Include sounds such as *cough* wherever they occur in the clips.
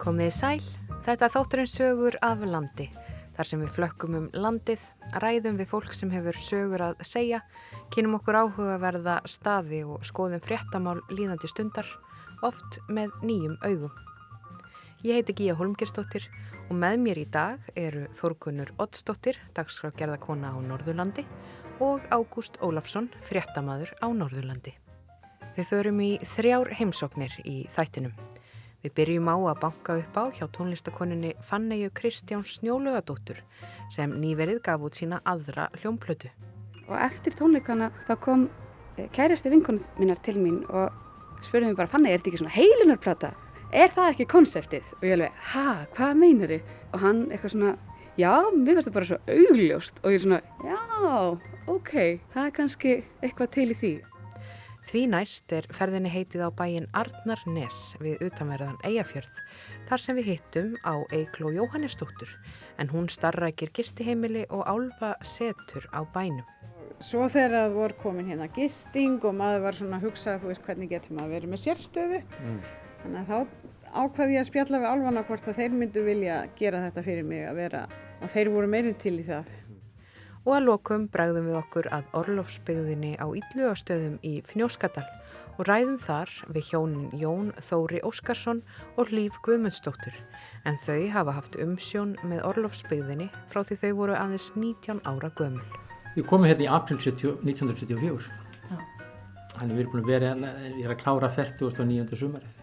Komiði sæl, þetta er þátturinn sögur af landi. Þar sem við flökkum um landið, ræðum við fólk sem hefur sögur að segja, kynum okkur áhugaverða staði og skoðum fréttamál líðandi stundar, oft með nýjum augum. Ég heiti Gíja Holmgerstóttir og með mér í dag eru Þorgunur Oddstóttir, dagskrágerðakona á Norðurlandi og Ágúst Ólafsson, fréttamaður á Norðurlandi. Við förum í þrjár heimsóknir í þættinum. Við byrjum á að banka upp á hjá tónlistakoninni Fanneju Kristján Snjólugadóttur sem nýverið gaf út sína aðra hljómplötu. Og eftir tónleikana þá kom kærasti vinkonum minnar til mín og spurði mér bara Fanneja, er þetta ekki svona heilunarplata? Er það ekki konseptið? Og ég alveg, ha, hvað meinar þið? Og hann eitthvað svona, já, mér finnst það bara svo augljóst og ég er svona, já, ok, það er kannski eitthvað til í því. Því næst er ferðinni heitið á bæin Arnarnes við utanverðan Eyjafjörð þar sem við hittum á Eikló Jóhannesdóttur en hún starrækir gistiheimili og álfa setur á bænum. Svo þegar það voru komin hérna gisting og maður var svona að hugsa þú veist hvernig getur maður verið með sérstöðu mm. þannig að þá ákvaði ég að spjalla við álfana hvort að þeir myndu vilja gera þetta fyrir mig að vera og þeir voru meirinn til í það og að lokum bregðum við okkur að Orlofsbyggðinni á Ítlugastöðum í Fnjóskadal og ræðum þar við hjónin Jón Þóri Óskarsson og Líf Guðmundsdóttur en þau hafa haft umsjón með Orlofsbyggðinni frá því þau voru aðeins 19 ára gömul. Við komum hérna í april 1974 þannig við erum búin að vera, ég er að klára 40.9. sumarið.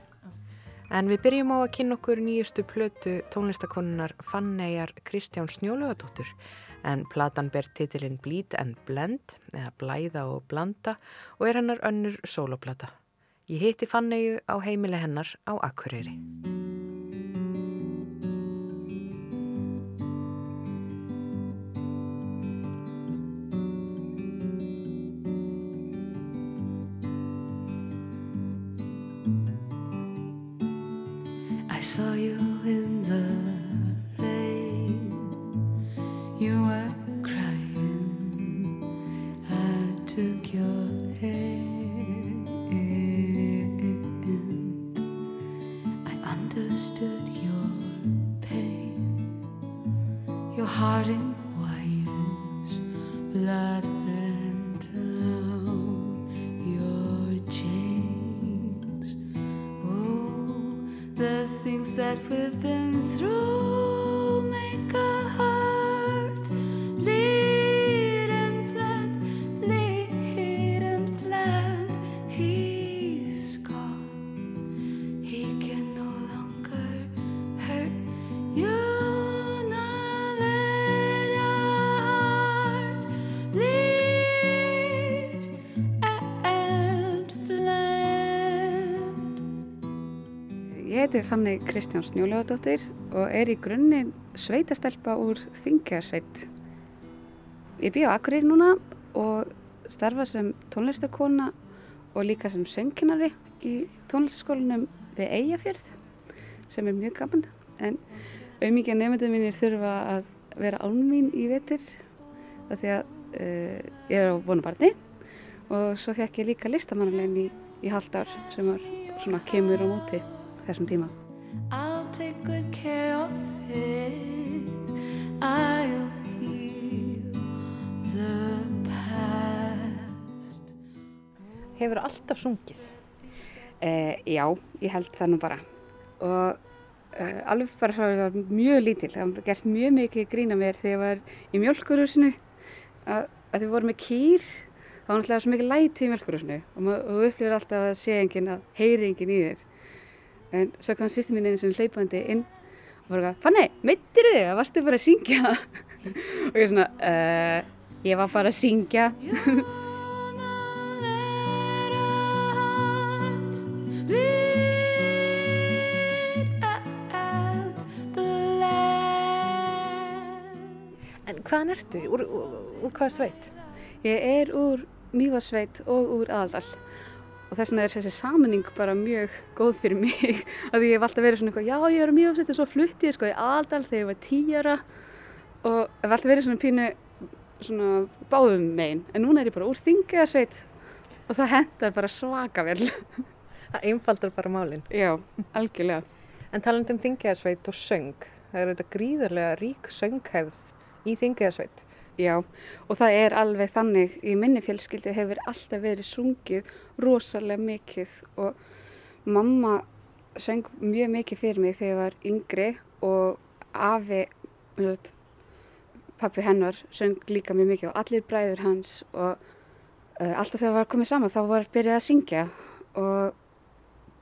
En við byrjum á að kynna okkur nýjustu plötu tónlistakonunnar Fannejar Kristján Snjólugadóttur en platan ber titilinn Bleed and Blend eða Blæða og Blanda og er hennar önnur soloplata. Ég hitti Fannegu á heimili hennar á Akureyri. Ég heiti Fanni Kristján Snjólagadóttir og er í grunninn sveitastelpa úr Þingjasveit. Ég bý á Akureyri núna og starfa sem tónlistakona og líka sem söngkinari í tónlistaskólanum við Eyjafjörð sem er mjög gaman. En auðmikið nefndum mínir þurfa að vera án mín í vetur af því að uh, ég er á vonabarni og svo fekk ég líka listamannulegin í, í halvt ár sem var svona kemur á móti þessum tíma. I'll take good care of it. I'll heal the past. Hefur alltaf sungið. Eh, já, ég held það nú bara. Og eh, alveg bara frá að ég var mjög lítil. Það var gert mjög mikið grína mér þegar ég var í mjölkurhúsinu. Að, að þið voru með kýr. Það var náttúrulega svo mikið læti í mjölkurhúsinu. Og ma- og þú upplifir alltaf að sé enginn, að heyri enginn í þér. En svo kom sýstin mín einu svona hlaupandi inn og eitthvað, Fanny, meittir þig? Varstu bara að syngja? *laughs* og ég svona, uh, ég var bara að syngja. *laughs* En hvaðan ertu? Úr, úr, úr hvaða sveit? Ég er úr Mývarsveit og úr Aðaldal og þess vegna er þessi saminning bara mjög góð fyrir mig. *laughs* Að ég hef alltaf verið svona eitthvað, já ég er á Mývarsveit og svo flutti ég sko í Aðaldal þegar ég var tíjara og hef alltaf verið svona pínu svona báðum megin. En núna er ég bara úr Þingarsveit og það hendar bara svaka vel. *laughs* Það einfaldar bara málinn. Já, algjörlega. En taland um þingjaðarsveit og söng, það er auðvitað gríðarlega rík sönghefð í þingjaðarsveit. Já, og það er alveg þannig, í minni fjölskyldu hefur alltaf verið sungið rosalega mikið og mamma söng mjög mikið fyrir mig þegar ég var yngri og afi, pappi hennar, söng líka mjög mikið og allir bræður hans og uh, alltaf þegar var komið saman þá var byrjað að syngja og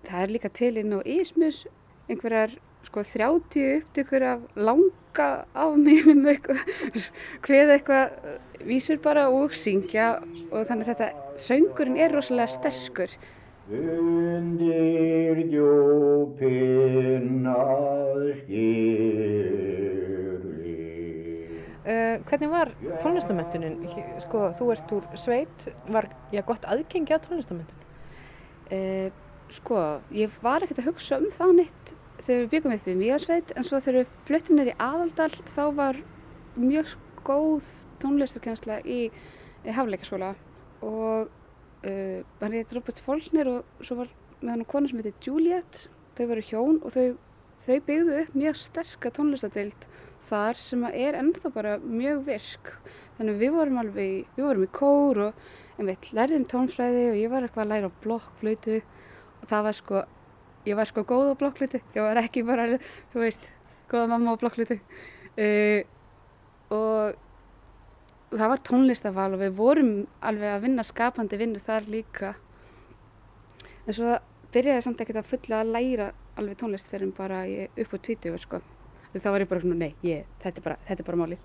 það er líka til inn á Ísmus einhverjar sko 30 upptökur af langa af mínum eitthvað hvað eitthvað vísur bara og syngja og þannig að þetta söngurinn er rosalega sterkur Undir djúpin að skýrli. Uh, hvernig var tónlistamöntunin? Sko, þú ert úr sveit, var já, gott aðgengi að tónlistamöntun? uh, sko, ég var ekkert að hugsa um það neitt þegar við byggum upp í Mýjarsveit en svo þegar við fluttum niður í Aðaldal þá var mjög góð tónlistarkensla í, í Hafleikaskóla og uh, hann heit Robert Folkner og svo var með hann konu sem heitir Juliet. Þau voru hjón og þau, þau byggðu upp mjög sterka tónlistardeild þar sem er ennþá bara mjög virk. Þannig við vorum alveg við vorum í kór og en við lærðum tónfræði og ég var eitthvað að læra á blokkflötu og það var sko ég var sko góð á blokkflötu ég var ekki bara, þú veist, góða mamma á blokkflötu uh, og það var tónlistaval og við vorum alveg að vinna skapandi vinnu þar líka. En svo byrjaði samt ekkert að fulla að læra alveg tónlist fyrir bara upp á 20 sko. Þá var ég bara nei, ég, þetta, er bara, bara máli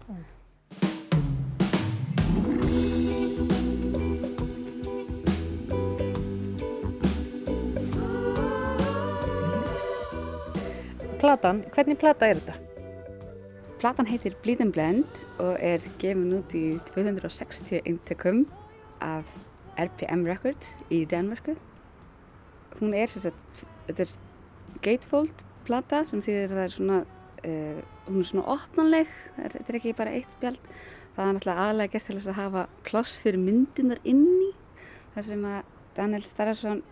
Platan, hvernig plata er þetta? Platan heitir Bleed and Blend og er gefin út í 260 eintökum af RPM Records í Danmarku. Hún er sem sagt, þetta er gatefold plata sem þýðir að það er svona, uh, hún er svona opnanleg, þetta er ekki bara eitt spjald. Það er náttúrulega aðlega gert til þess að hafa pláss fyrir myndinar inni. þar sem að Daniel Starrason,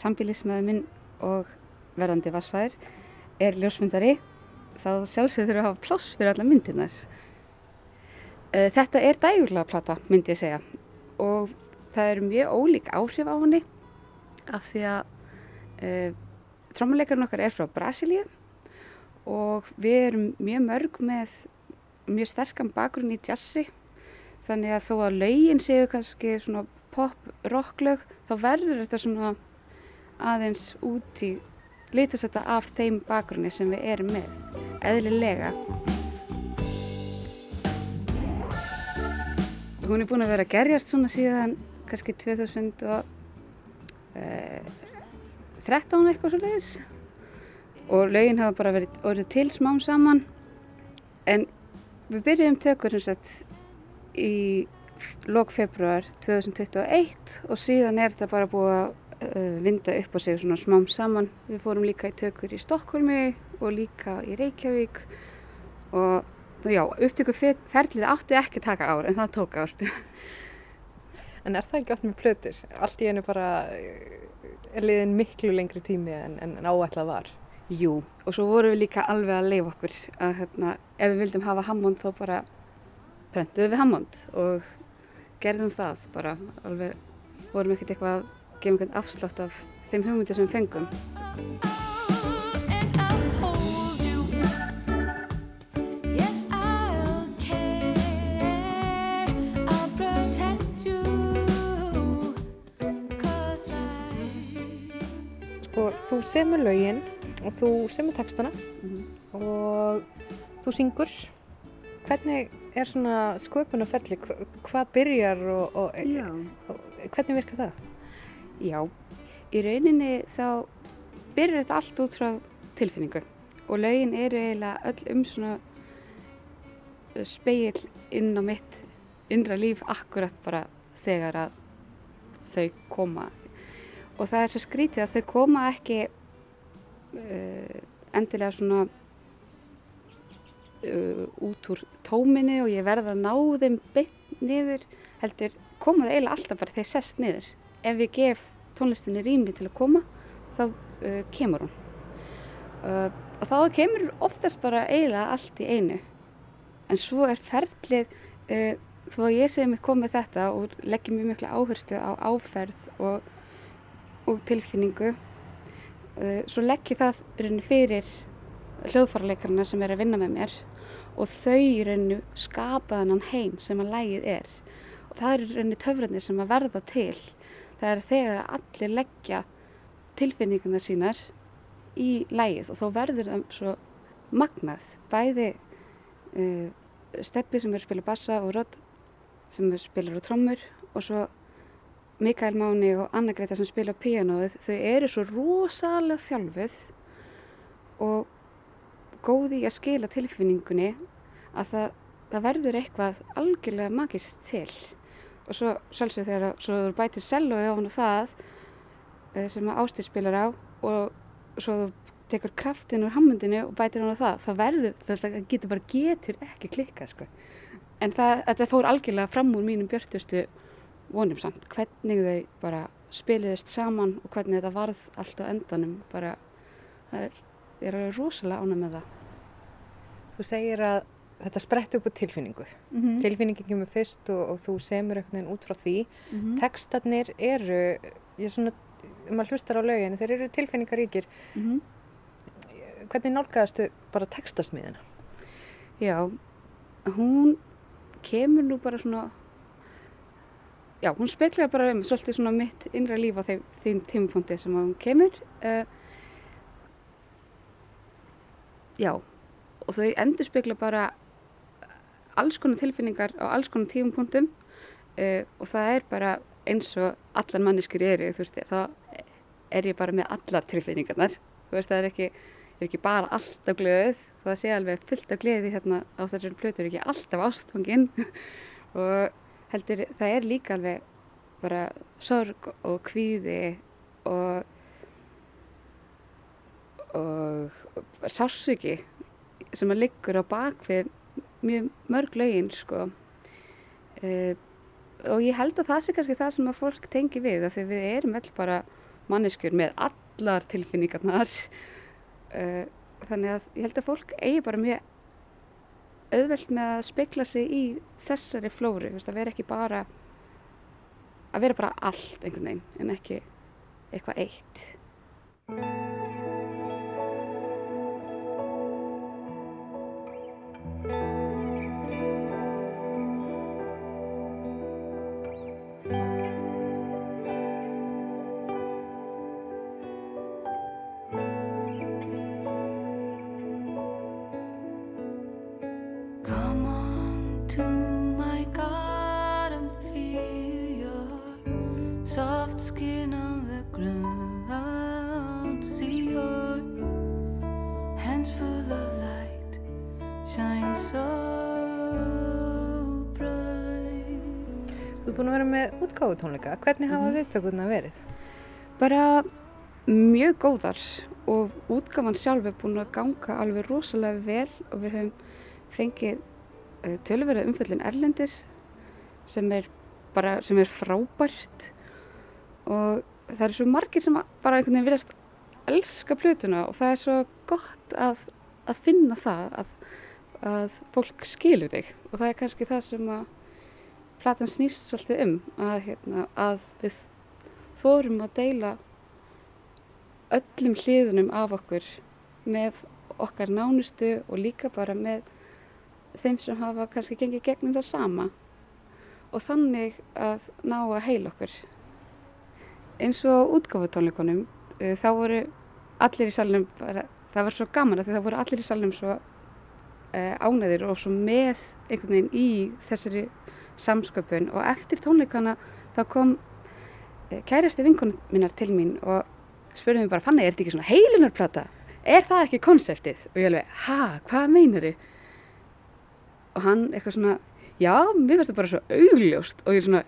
sambílismæður minn og verðandi vassfæðir, er ljósmyndari þá sjálfsögðu þurfa að hafa pláss fyrir alla myndirnar. Uh, þetta er dægulega plata, myndi ég segja. Og það eru mjög ólík áhrif á henni af því að uh, trómuleikarinn okkar er frá Brasilíu og við erum mjög mörg með mjög sterkan bakgrunn í jazzi þannig að þó að lögin séu kannski svona pop, rocklög þá verður þetta svona aðeins út í litast þetta af þeim bakgrunni sem við erum með, eðlilega. Hún er búin að vera að gerjast svona síðan kannski 2013 eitthvað svo leiðis og lögin hafa bara verið orðið til smám saman. En við byrjuðum tökur eins og í lok februar 2021 og síðan er þetta bara búið að vinda upp á sig svona smám saman. Við fórum líka í tökur í Stokkólmi og líka í Reykjavík og já, upptöku ferlið átti ekki taka ár en það tók ár. *laughs* En er það ekki oft með plötur? Allt í einu bara eh, er liðin miklu lengri tími en, en, en áætlað var. Jú, og svo vorum við líka alveg að leifa okkur að hérna, ef við vildum hafa Hammond þá bara pöntuðum við Hammond og gerðum það bara alveg, vorum ekkert eitthvað að gefa einhvern afslátt af þeim hugmyndir sem við fengum. Sko, þú semur lögin og þú semur textana Mhm. og þú syngur. Hvernig er svona sköpunarferli? Hva- Hvað byrjar og, og, og hvernig virkar það? Já, í rauninni þá byrjar þetta allt út frá tilfinningu. Og lögin eru eiginlega öll um svona speil inn á mitt innra líf akkurat bara þegar að þau koma. Og það er svo skrítið að þau koma ekki uh, endilega svona uh, út úr tóminu og ég verð að ná þeim beint niður heldur koma það eiginlega alltaf bara þegar sest niður ef ég gef tónlistinni rými til að koma þá uh, kemur hún. Uh, og þá kemur oftast bara eiginlega allt í einu. En svo er ferlið uh, þó að ég segi mig komið þetta og leggjum mjög mikla áherslu á áferð og, og tilfinningu uh, svo legg ég það í rauninni fyrir hljóðfarleikarna sem er að vinna með mér og þau í rauninni skapa þennan heim sem að lægið er. Og það er í rauninni töfrarnir sem að verða til það er þegar allir leggja tilfinningarna sínar í lægið og þá verður það svo magnað. Bæði uh, steppi sem er að spila bassa og Rod sem spilar á trommur og svo Mikael Máni og Anna Greta sem spila píanóið þau eru svo rosalega þjálfuð og góð í að skila tilfinningunni að það, það verður eitthvað algjörlega magist til og svo sjálfsög þegar svo þú bætir sellói ofan á það eh, sem Ástíð spilar á og svo þú tekur kraftin úr hammundinu og bætir hann á það það verður, það það getur bara getur ekki klikkað sko. En það, þetta fór algjörlega fram úr mínum björtustu vonum samt hvernig þau bara spiliðist saman og hvernig þetta varð allt á endanum bara það er, ég er alveg rosalega ánægð með það. Þú segir að þetta sprett upp á tilfinningu. mm Tilfinningin kemur fyrst og, og þú semur einhvern veginn út frá því. -hmm. Tekstarnir eru, ég svona, maður hlustar á lögin, þeir eru tilfinningaríkir. Mhm. Hvernig nálgæðastu bara tekstasmiðina? Já, hún kemur nú bara svona, já, hún speklar bara um svolítið svona mitt innra líf á þeim, þeim tímapunkti sem hún kemur. Uh, já, og þau endur spekla bara alls konar tilfinningar á alls konar tímapunktum uh, og það er bara eins og allar manneskur eru, þú veist, þá er ég bara með allar tilfinningarnar. Þú veist, það er ekki, er ekki bara alltaf glöð, það sé alveg fullt af gleði hérna á þessari plötur, ekki alltaf ástfangin *laughs* og heldur það er líka alveg bara sorg og kvíði og og, og sársöki sem að liggur á bakvið mjög mörg lögin sko. Uh, og ég held að það sé kannski það sem að fólk tengi við af því við erum öll bara manneskjur með allar tilfinningarnar. Uh, þannig að ég held að fólk eigi bara mjög auðvelt með að spekla sig í þessari flóru, veist, að vera ekki bara að vera bara allt einhvern veginn en ekki eitthvað eitt Viðtökurna verið? bara mjög góðar og útgáfan sjálf er búin að ganga alveg rosalega vel og við höfum fengið uh, tölverið umfjöllin erlendis sem er bara, sem er frábært og það er svo margir sem bara einhvern veginn viljast elska plötuna og það er svo gott að, að finna það að, að fólk skilur þig og það er kannski það sem að platan snýst svolítið um að, hérna, að við þórum að deila öllum hliðunum af okkur með okkar nánustu og líka bara með þeim sem hafa kannski gengið gegnum það sama og þannig að ná að heila okkur. Eins og útgáfutónleikunum, uh, þá voru allir í salnum, bara, það var svo gaman að það voru allir í salnum svo uh, ánæðir og svo með einhvern veginn í þessari samsköpun og eftir tónleikana þá kom kærasti vinkonum minnar til mín og spurði mig bara, Fanny, er þetta ekki svona heilunarplata? Er það ekki konseptið? Og ég alveg, ha, hvað meinar þið? Og hann eitthvað svona, já, mér finnst það bara svo augljóst og ég svona,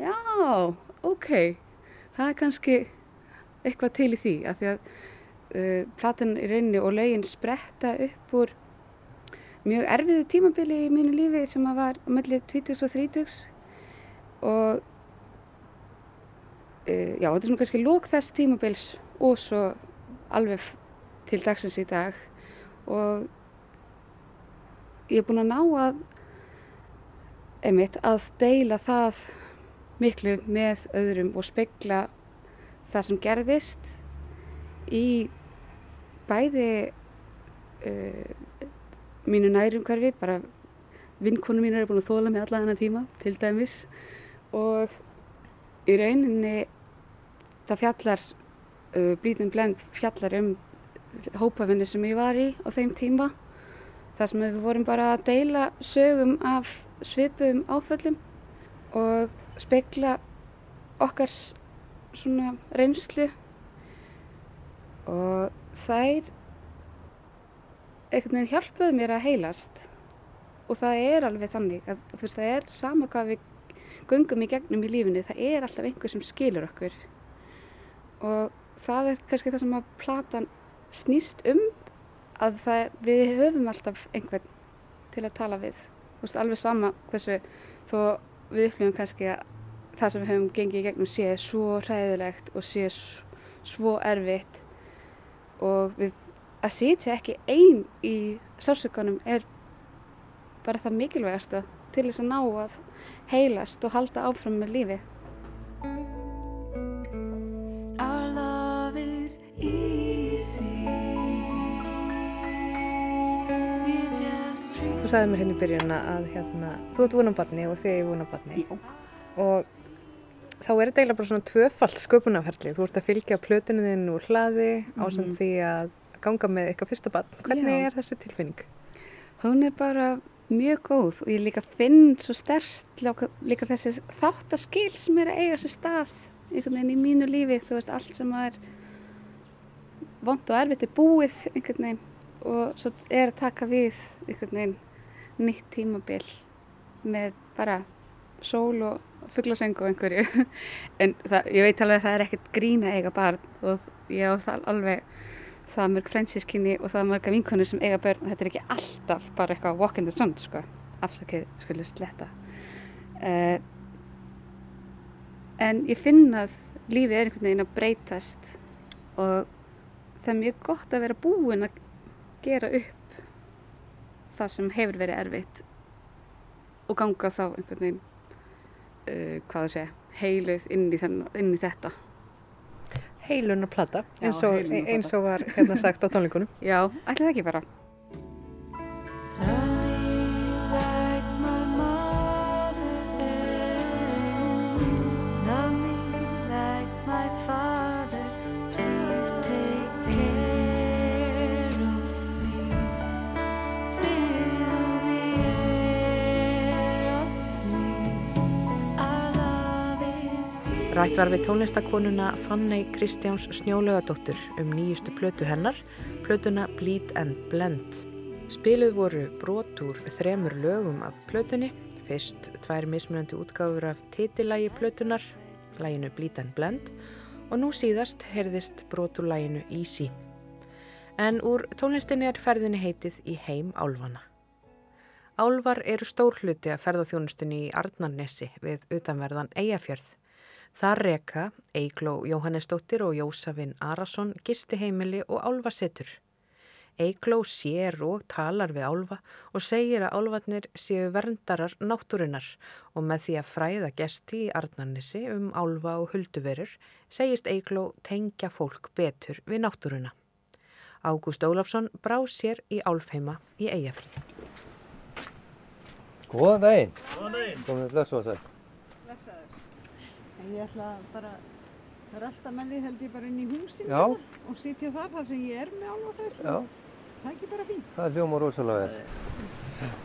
já, ok, það er kannski eitthvað til í því af því að uh, platan í rauninni og lögin spretta upp úr mjög erfiðu tímabili í mínu lífi sem að var á milli 20 og 30 og já, þetta er svona kannski lók þess tímabils og svo alveg til dagsins í dag. Og ég er búin að ná að einmitt að deila það miklu með öðrum og spegla það sem gerðist í bæði uh, mínu nærumhverfi, bara vinkonu mín eru búin að þóla mig alla þennan tíma til dæmis. Og í rauninni það fjallar uh, Bleeding Blend fjallar um hópafinni sem ég var í á þeim tíma. Þar sem við vorum bara að deila sögum af svipuðum áföllum og spekla okkar svona reynslu. Og þær einhvern veginn hjálpuðu mér að heilast. Og það er alveg þannig að veist, það er sama hvað við göngum í gegnum í lífinu, það er alltaf einhver sem skilur okkur og það er kannski það sem að platan snýst um að það, við höfum alltaf einhvern til að tala við veist, alveg sama hversu þó við upplifum kannski að það sem við höfum gengið í gegnum sé svo hræðilegt og sé svo erfitt og við að sitja ekki einn í sársökunum er bara það mikilvægasta til þess að ná að heilast og halda áfram með lífi. Þú sagði mér hérna í byrjun að hérna, þú ert vunum barni og þið er. Já. Og þá er þetta eiginlega bara svona tvöfalt sköpunarferli. Þú ert að fylgja plötunum þinn úr hlaði mm Mhm. því að ganga með eitthvað fyrsta barn. Hvernig Já. er þessi tilfinning? Hún er bara mjög góð og ég líka finn svo stert líka þessi þáttaskil sem er að eiga sér stað einhvern veginn í mínu lífi, þú veist, allt sem er vond og erfitt er búið einhvern veginn og svo er að taka við einhvern veginn nýtt tímabil með bara sól og fugglasöng og einhverju. *laughs* En það, ég veit alveg að það er ekkert grín að eiga barn og ég á það alveg það mörg frændsískinni og það er marga vinkonur sem eiga börn. Þetta er ekki alltaf bara eitthvað walk in the sun sko, afsakið skulle sletta. Uh, en ég finn að lífið er einhvern veginn að breytast og það er mjög gott að vera búin að gera upp það sem hefur verið erfitt og ganga þá einhvern veginn uh, hvað það segja, heiluð inn í, þenn, inn í þetta Heiluna plata, Já, eins og, heilunarplata. eins og var hérna sagt á tónleikunum. *laughs* Já, ætli það ekki bara Rætt var við tónlistakonuna Fanney Kristjáns Snjólaugadóttur um nýjustu plötu hennar, plötuna Bleed and Blend. Spiluð voru brot úr þremur lögum af plötunni, fyrst tvær mismunandi útgáfur af titilægi plötunar, læginu Bleed and Blend, og nú síðast heyrðist brot úr læginu Easy. En úr tónlistinni er ferðinni heitið í heim álfana. Álvar eru stór hluti að ferðaþjónustunni í Arnarnesi við utanverðan Eyjafjörð. Þar reka Eigló Jóhannesdóttir og Jósafinn Arason gisti heimili og álfasetur. Eigló sér og talar við álfa og segir að álfarnir séu verndarar náttúrunar og með því að fræða gesti í Arnarnesi um álfa og hulduverur segist Eigló tengja fólk betur við náttúruna. Ágúst Ólafsson brá sér í álfheima í Eyjafrið. Góðan daginn. Góðan daginn. Komið blessu á þess. Ég ætla bara, það er alltaf með því held ég bara inn í hérna og sitja þar þar sem ég er með álfafræðslu. Já, Það er ekki bara fínt. það er hljóma rosalega vel.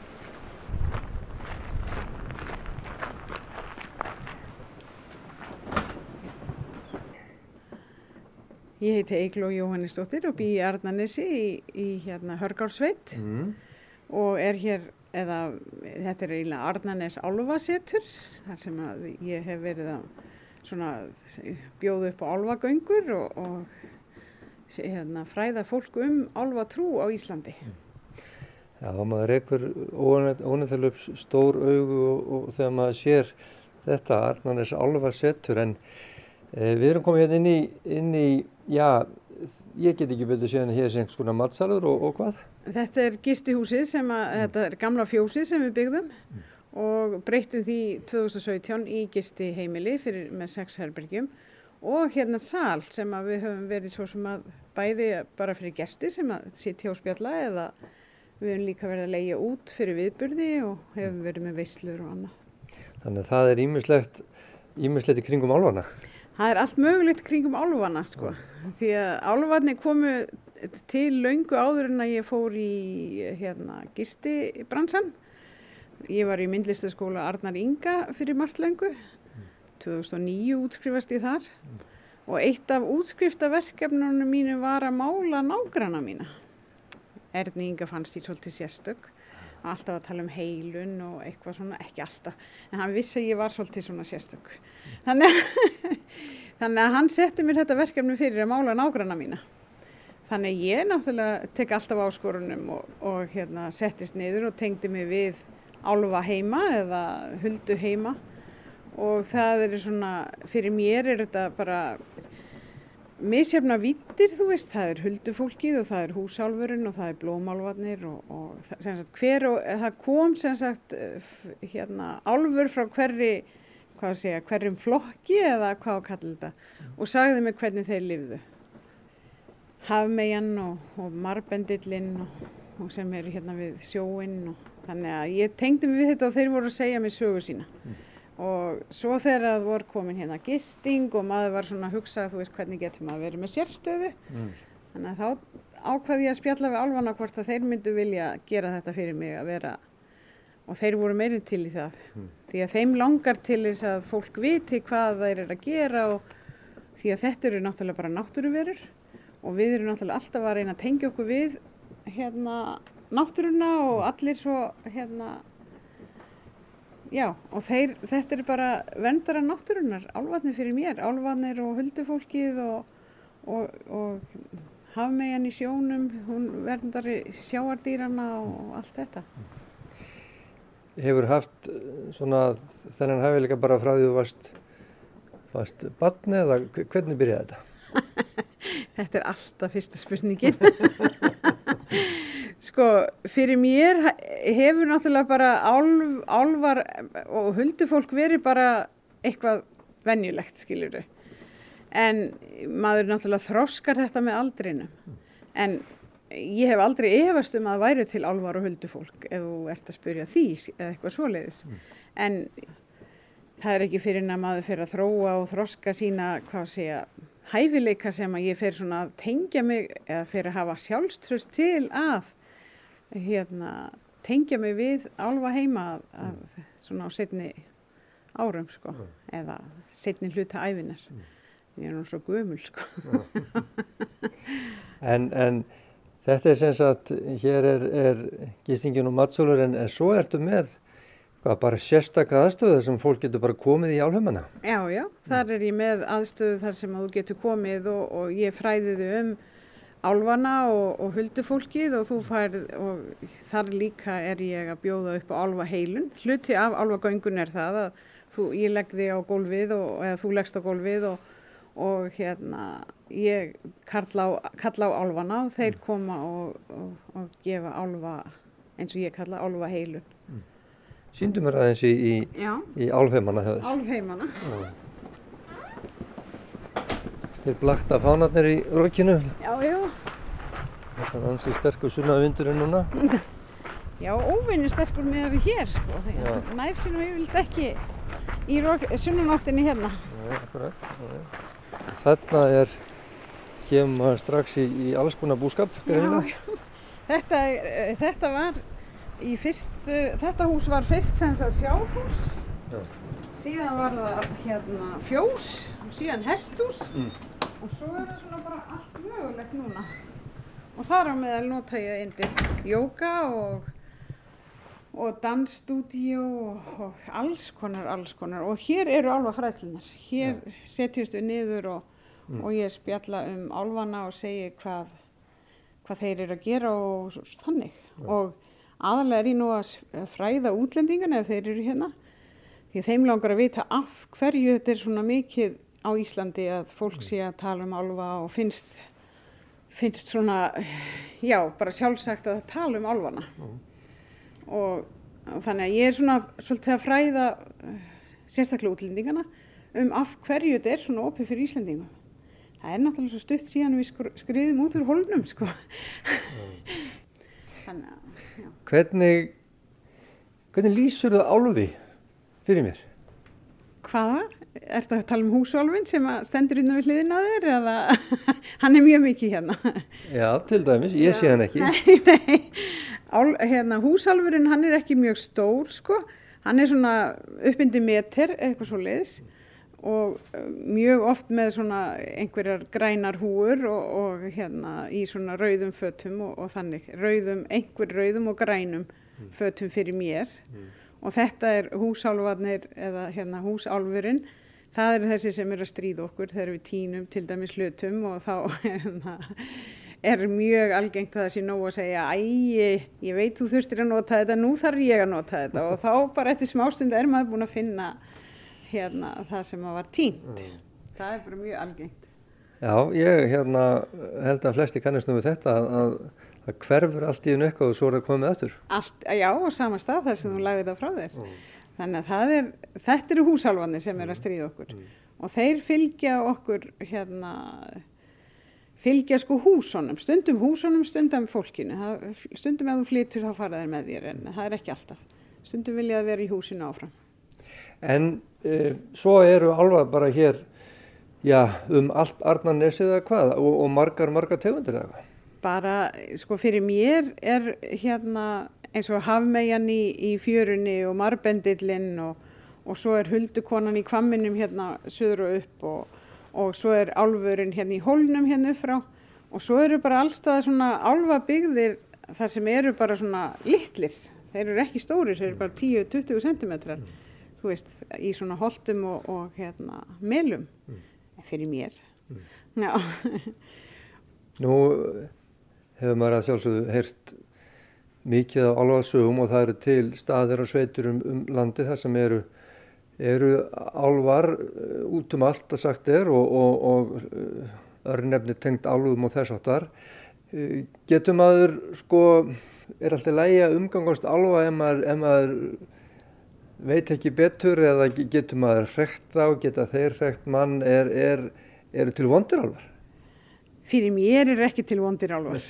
Ég heiti Eigló Jóhannesdóttir og bý í Arnanesi í, í hérna Hörgársveit Mm. og er hér, eða þetta er eiginlega Arnanes álfasetur þar sem að ég hef verið að svona bjóða upp á álfagöngur og, og hérna, fræða fólk um álfatrú á Íslandi. Já, maður reykur ónefndalega stór augu og, og þegar maður sér þetta, Arnarnes álfa setur, en e, við erum komið hérna inn í, inn í, já, ég get ekki betur séð en hér sem svona matsalur og, og hvað? Þetta er gistihúsið sem að, þetta er gamla fjósið sem við byggðum og breyttum því 2017 í gistiheimili fyrir, með sex herbergjum og hérna sal sem að við höfum verið svo sem að bæði bara fyrir gesti sem að sitja og spjalla eða við höfum líka verið að leigja út fyrir viðburði og hefum verið með veislur og annað. Þannig að það er ímislegt, í kringum álfana. Það er allt mögulegt kringum álfana sko. Því að álfarnir komu til löngu áður en að ég fór í hérna, gistibransan. Ég var í myndlistaskóla Arnar Inga fyrir margt löngu. 2009 útskrifast ég þar. Og eitt af útskriftaverkefnunum mínu var að mála nágrana mína. Erni Inga fannst ég svolítið sérstök. Alltaf að tala um heilun og eitthvað svona, ekki alltaf. En hann vissi að ég var svolítið svona sérstök. Þannig að, *laughs* þannig að hann setti mér þetta verkefni fyrir að mála nágrana mína. Þannig að ég náttúrulega tek alltaf áskorunum og, og hérna, settist niður og tengdi mig við álfa heima eða huldu heima og það er svona, fyrir mér er þetta bara misjafna vittir, þú veist, það er huldufólkið og það er húsálfurinn og það er blómálfarnir og, og það- sagt, hver það kom sem sagt eh, hérna álfur frá hverri hvað að segja, hverjum flokki eða hvað að kalla þetta og sagði mig hvernig þeir lifðu. Hafmeyjan og, og marbendillinn og, og sem er hérna við sjóinn og þannig að ég tengdi mig við þetta og þeir voru að segja mér sögu sína og svo þegar það voru komin hérna gisting og maður var svona að hugsa þú veist hvernig getur maður verið með sérstöðu? Þannig að þá ákvaði ég að spjalla við álfana hvort að þeir myndu vilja gera þetta fyrir mig að vera og þeir voru meiri til í það. Því að þeim langar til þess að fólk viti hvað þeir eru að gera og því að þetta eru náttúrulega bara náttúruverur og við erum náttúrulega alltaf að reyna að tengja okkur við hérna náttúruna og allir svo hérna já og þeir, þetta er bara verndara náttúrunar, álfarnir fyrir mér álfarnir og huldufólkið og, og, og hafmeyjan í sjónum, hún verndari sjáardýrana og allt þetta Hefur haft eh, svona þennan hæfileika bara frá því þú varst, varst barni eða hve- hvernig byrjaði þetta? *laughs* Þetta er alltaf fyrsta spurningin. *laughs* sko, fyrir mér he- hefur náttúrulega bara álf, álfar og huldufólk verið bara eitthvað venjulegt, skilur þau. En maður náttúrulega þroskar þetta með aldrinum. En ég hef aldrei efast um að væri til álfar og huldufólk ef þú ert að spyrja því eða eitthvað svoleiðis. En það er ekki fyrir að maður fyrir að þróa og þroska sína, hvað segja, hæfileika sem að ég fer svona að tengja mig eða fyrir að hafa sjálfströst til að hérna, tengja mig við álfa heima að, að svona á setni árum sko eða setni hluta æfinar. Ég er nú svo gömul sko. *laughs* En, en þetta er sem sagt, hér er, er gistingin og matsölur en, en svo ertu með hvað, bara sérstakka aðstöðu sem fólk getur bara komið í álheimana. Já, já, þar er ég með aðstöðu þar sem að þú getur komið og, og ég fræði þau um álfana og, og huldufólkið og þú færð og þar líka er ég að bjóða upp á álfaheilun. Hluti af álfagöngun er það að þú, ég legg þig á gólfið og, eða þú leggst á gólfið og, og hérna ég kalla á, kalla á álfana og þeir koma og, gefa álfa eins og ég kalla álfaheilun. Sýndu mér aðeins í, í, í þér. álfheimana. Þeir blakta fánarnir í rokinu. Já, já. Það er ansið sterkur sunna vindurinn núna. *laughs* Já, óvinni sterkur með við hér sko, Já. að nær sér nú yfirleitt ekki í sunnunáttinni hérna. Já, akkurat. Já. Þarna er, kemur maður strax í, í alls konar búskap, greinilega. *laughs* Þetta, er- eh, þetta var í fyrstu, þetta hús var fyrst sem sagt fjárhús, Já. síðan var það hérna fjós, síðan hesthús Mm. Og svo er það svona bara allt mögulegt núna. Og þar á meðal nota ég undir jóka og, og dansstúdíu og, og alls konar, alls konar. Og hér eru álfa fræðslunar. Hér setjumst við niður og, og ég spjalla um álfana og segi hvað, hvað þeir eru að gera og þannig. Og aðalega er ég nú að fræða útlendingana ef þeir eru hérna. Því þeim langar að vita af hverju þetta er svona mikið á Íslandi að fólk sé að tala um álfa og finnst, finnst svona, já, bara sjálfsagt að tala um álfana. Og, og þannig að ég er svona svolítið að fræða sérstaklega útlendingana um af hverju þetta er svona opið fyrir Íslendingum. Það er náttúrulega svo stutt síðan við skr- skriðum út úr hólnum, sko. þannig að, já. Hvernig, hvernig lýsur það álfi fyrir mér? Hvaða? Er þetta að tala um húsálfinn sem að stendur innan við hliðina á þér eða *laughs* hann er mjög mikið hérna? Já, til dæmis, ég sé hann ekki. *laughs* Nei, nei. Ál, hérna, húsálfurinn hann er ekki mjög stór sko. Hann er svona uppindi meter eitthvað svo leiðis og mjög oft með svona einhverjar grænar húur og, og hérna í svona rauðum fötum og, og þannig. Rauðum, einhver rauðum og grænum fötum fyrir mér. Og þetta er húsálfarnir eða hérna húsálfurinn. Það er þessi sem er að stríða okkur þegar við tínum til dæmis hlutum og þá *laughs* hérna, er mjög algengt að það sé nóg að segja æ, ég veit þú þurftir að nota þetta, nú þarf ég að nota þetta og þá bara eftir smástund er maður búin að finna hérna það sem að var tínt. Það er bara mjög algengt. Já, ég hérna held að flesti kannast nú við þetta að, að það hverfur allt í einu eitthvað og svo er það komið aftur. Allt, já, á sama stað þar sem þú lagði það frá þér. Þannig að er, þetta eru húsálfanir sem er að stríða okkur og þeir fylgja okkur hérna, fylgja sko húsunum, stundum húsunum, stundum fólkinu. Það, stundum ef þú flytur þá fara þeir með þér en það er ekki alltaf. Stundum vilja það vera í húsinu áfram. En e, svo eru álfa bara hér, já, um allt Arnarnesið eða hvað og, og margar, margar tegundir eða hvað. bara sko fyrir mér er hérna eins og hafmeyjan í, í fjörunni og marbendillinn og, og svo er huldukonan í kvamminum hérna söður og upp og, og svo er álfurinn hérna í hólnum hérna upp frá. Og svo eru bara allstað svona álfabyggðir þar sem eru bara svona litlir, þeir eru ekki stórir, þeir eru bara 10-20 centimetrar, þú veist, í svona holtum og, og hérna melum, fyrir mér. Já. *laughs* Nú hefur maður að sjálfsögðu heyrt mikið af álfasögum og það eru til staðir og sveitur um, um landi þar sem eru, eru álvar eh, út um allt að sagt er og, og, og örnefni tengt álfum og þess áttar. Eh, Getur maður sko, er alltaf lægi að umgangast álfa ef maður, ef maður veit ekki betur eða getur maður hrekt þá, geta þeir hrekt mann, er, er, eru til vondir álfar? Fyrir mér er ekki til vondir álfar.